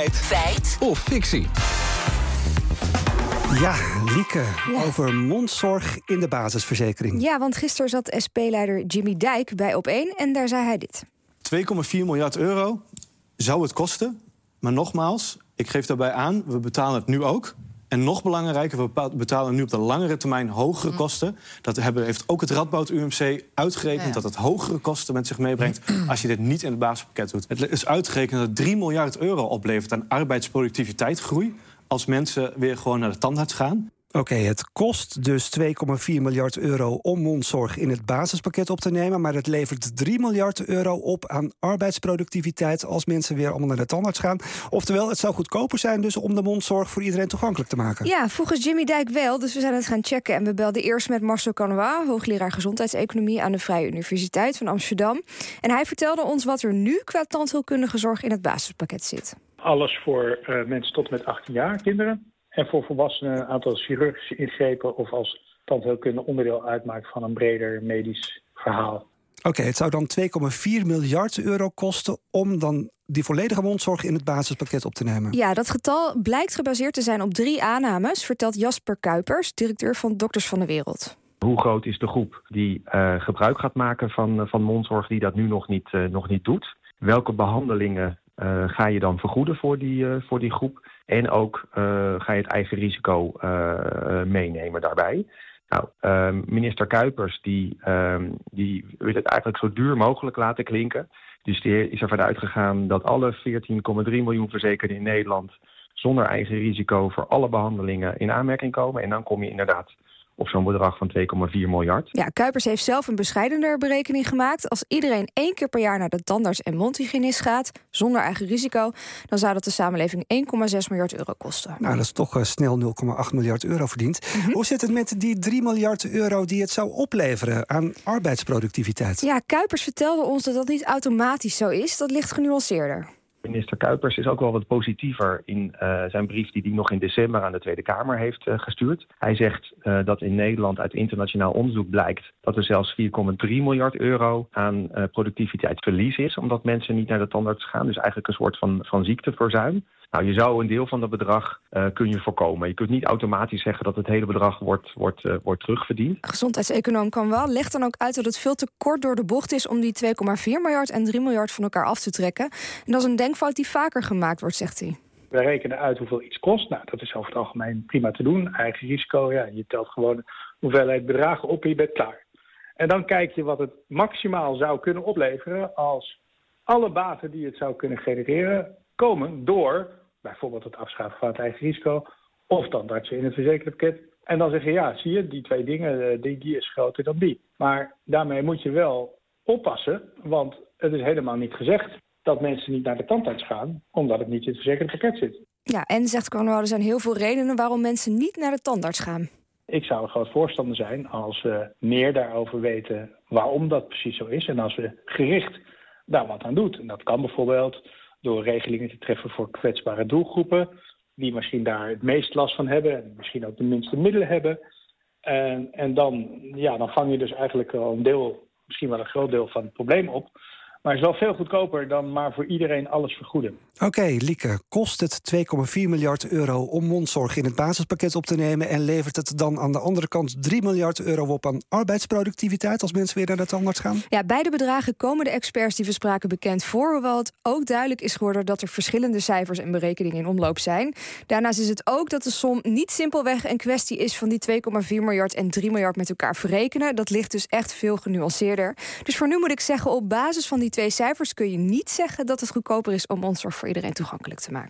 Feit. Feit. Of fictie. Ja, Lieke, over mondzorg in de basisverzekering. Ja, want gisteren zat SP-leider Jimmy Dijk bij Op1 en daar zei hij dit. 2,4 miljard euro zou het kosten. Maar nogmaals, ik geef daarbij aan, we betalen het nu ook. En nog belangrijker, we betalen nu op de langere termijn hogere kosten. Dat hebben, heeft ook het Radboud UMC uitgerekend... dat het hogere kosten met zich meebrengt als je dit niet in het basispakket doet. Het is uitgerekend dat het 3 miljard euro oplevert aan arbeidsproductiviteitsgroei... als mensen weer gewoon naar de tandarts gaan. Oké, het kost dus 2,4 miljard euro om mondzorg in het basispakket op te nemen. Maar het levert 3 miljard euro op aan arbeidsproductiviteit als mensen weer allemaal naar de tandarts gaan. Oftewel, het zou goedkoper zijn dus om de mondzorg voor iedereen toegankelijk te maken. Ja, volgens Jimmy Dijk wel. Dus we zijn het gaan checken. En we belden eerst met Marcel Canois, hoogleraar gezondheidseconomie aan de Vrije Universiteit van Amsterdam. En hij vertelde ons wat er nu qua tandheelkundige zorg in het basispakket zit. Alles voor uh, mensen tot met 18 jaar, kinderen. En voor volwassenen een aantal chirurgische ingrepen of als tandheelkunde onderdeel uitmaakt van een breder medisch verhaal. Oké, het zou dan 2,4 miljard euro kosten om dan die volledige mondzorg in het basispakket op te nemen. Ja, dat getal blijkt gebaseerd te zijn op drie aannames, vertelt Jasper Kuipers, directeur van Dokters van de Wereld. Hoe groot is de groep die uh, gebruik gaat maken van, van mondzorg die dat nu nog niet, uh, nog niet doet? Welke behandelingen uh, ga je dan vergoeden voor die, voor die groep? En ook uh, ga je het eigen risico meenemen daarbij. Nou, uh, minister Kuipers die, ehm, die wil het eigenlijk zo duur mogelijk laten klinken. Dus die is ervan uitgegaan dat alle 14,3 miljoen verzekerden in Nederland zonder eigen risico voor alle behandelingen in aanmerking komen. En dan kom je inderdaad op zo'n bedrag van 2,4 miljard. Ja, Kuipers heeft zelf een bescheidener berekening gemaakt. Als iedereen één keer per jaar naar de tandarts en mondhygiënist gaat, zonder eigen risico, dan zou dat de samenleving 1,6 miljard euro kosten. Nou, dat is toch uh, snel 0,8 miljard euro verdiend. Mm -hmm. Hoe zit het met die 3 miljard euro die het zou opleveren aan arbeidsproductiviteit? Ja, Kuipers vertelde ons dat dat niet automatisch zo is. Dat ligt genuanceerder. Minister Kuipers is ook wel wat positiever in uh, zijn brief die hij nog in december aan de Tweede Kamer heeft uh, gestuurd. Hij zegt uh, dat in Nederland uit internationaal onderzoek blijkt dat er zelfs 4,3 miljard euro aan productiviteitsverlies is, omdat mensen niet naar de tandarts gaan. Dus eigenlijk een soort van, van ziekteverzuim. Nou, je zou een deel van dat bedrag uh, kun je voorkomen. Je kunt niet automatisch zeggen dat het hele bedrag wordt, wordt, uh, wordt terugverdiend. Gezondheidseconoom kan wel. Legt dan ook uit dat het veel te kort door de bocht is om die 2,4 miljard en 3 miljard van elkaar af te trekken. En dat is een denkfout die vaker gemaakt wordt, zegt hij. Wij rekenen uit hoeveel iets kost. Nou, dat is over het algemeen prima te doen. Eigen risico, ja, je telt gewoon hoeveelheid bedragen op en je bent klaar. En dan kijk je wat het maximaal zou kunnen opleveren als alle baten die het zou kunnen genereren komen door bijvoorbeeld het afschaffen van het eigen risico, of dan dat je in het verzekerde pakket. En dan zeg je, ja, zie je, die twee dingen, die, die is groter dan die. Maar daarmee moet je wel oppassen, want het is helemaal niet gezegd dat mensen niet naar de tandarts gaan, omdat het niet in het verzekerde pakket zit. Ja, en zegt Cornwall, er zijn heel veel redenen waarom mensen niet naar de tandarts gaan. Ik zou een groot voorstander zijn als we meer daarover weten waarom dat precies zo is. En als we gericht daar wat aan doet. En dat kan bijvoorbeeld door regelingen te treffen voor kwetsbare doelgroepen, die misschien daar het meest last van hebben en misschien ook de minste middelen hebben. En, en dan, ja, dan vang je dus eigenlijk al een deel, misschien wel een groot deel van het probleem op. Maar het is wel veel goedkoper dan maar voor iedereen alles vergoeden. Oké, okay, Lieke, kost het 2,4 miljard euro om mondzorg in het basispakket op te nemen... en levert het dan aan de andere kant 3 miljard euro op aan arbeidsproductiviteit... als mensen weer naar de tandarts gaan? Ja, beide bedragen komen de experts die we spraken bekend voor... hoewel het ook duidelijk is geworden dat er verschillende cijfers en berekeningen in omloop zijn. Daarnaast is het ook dat de som niet simpelweg een kwestie is... van die 2,4 miljard en 3 miljard met elkaar verrekenen. Dat ligt dus echt veel genuanceerder. Dus voor nu moet ik zeggen, op basis van die twee cijfers kun je niet zeggen dat het goedkoper is om mondzorg voor iedereen toegankelijk te maken.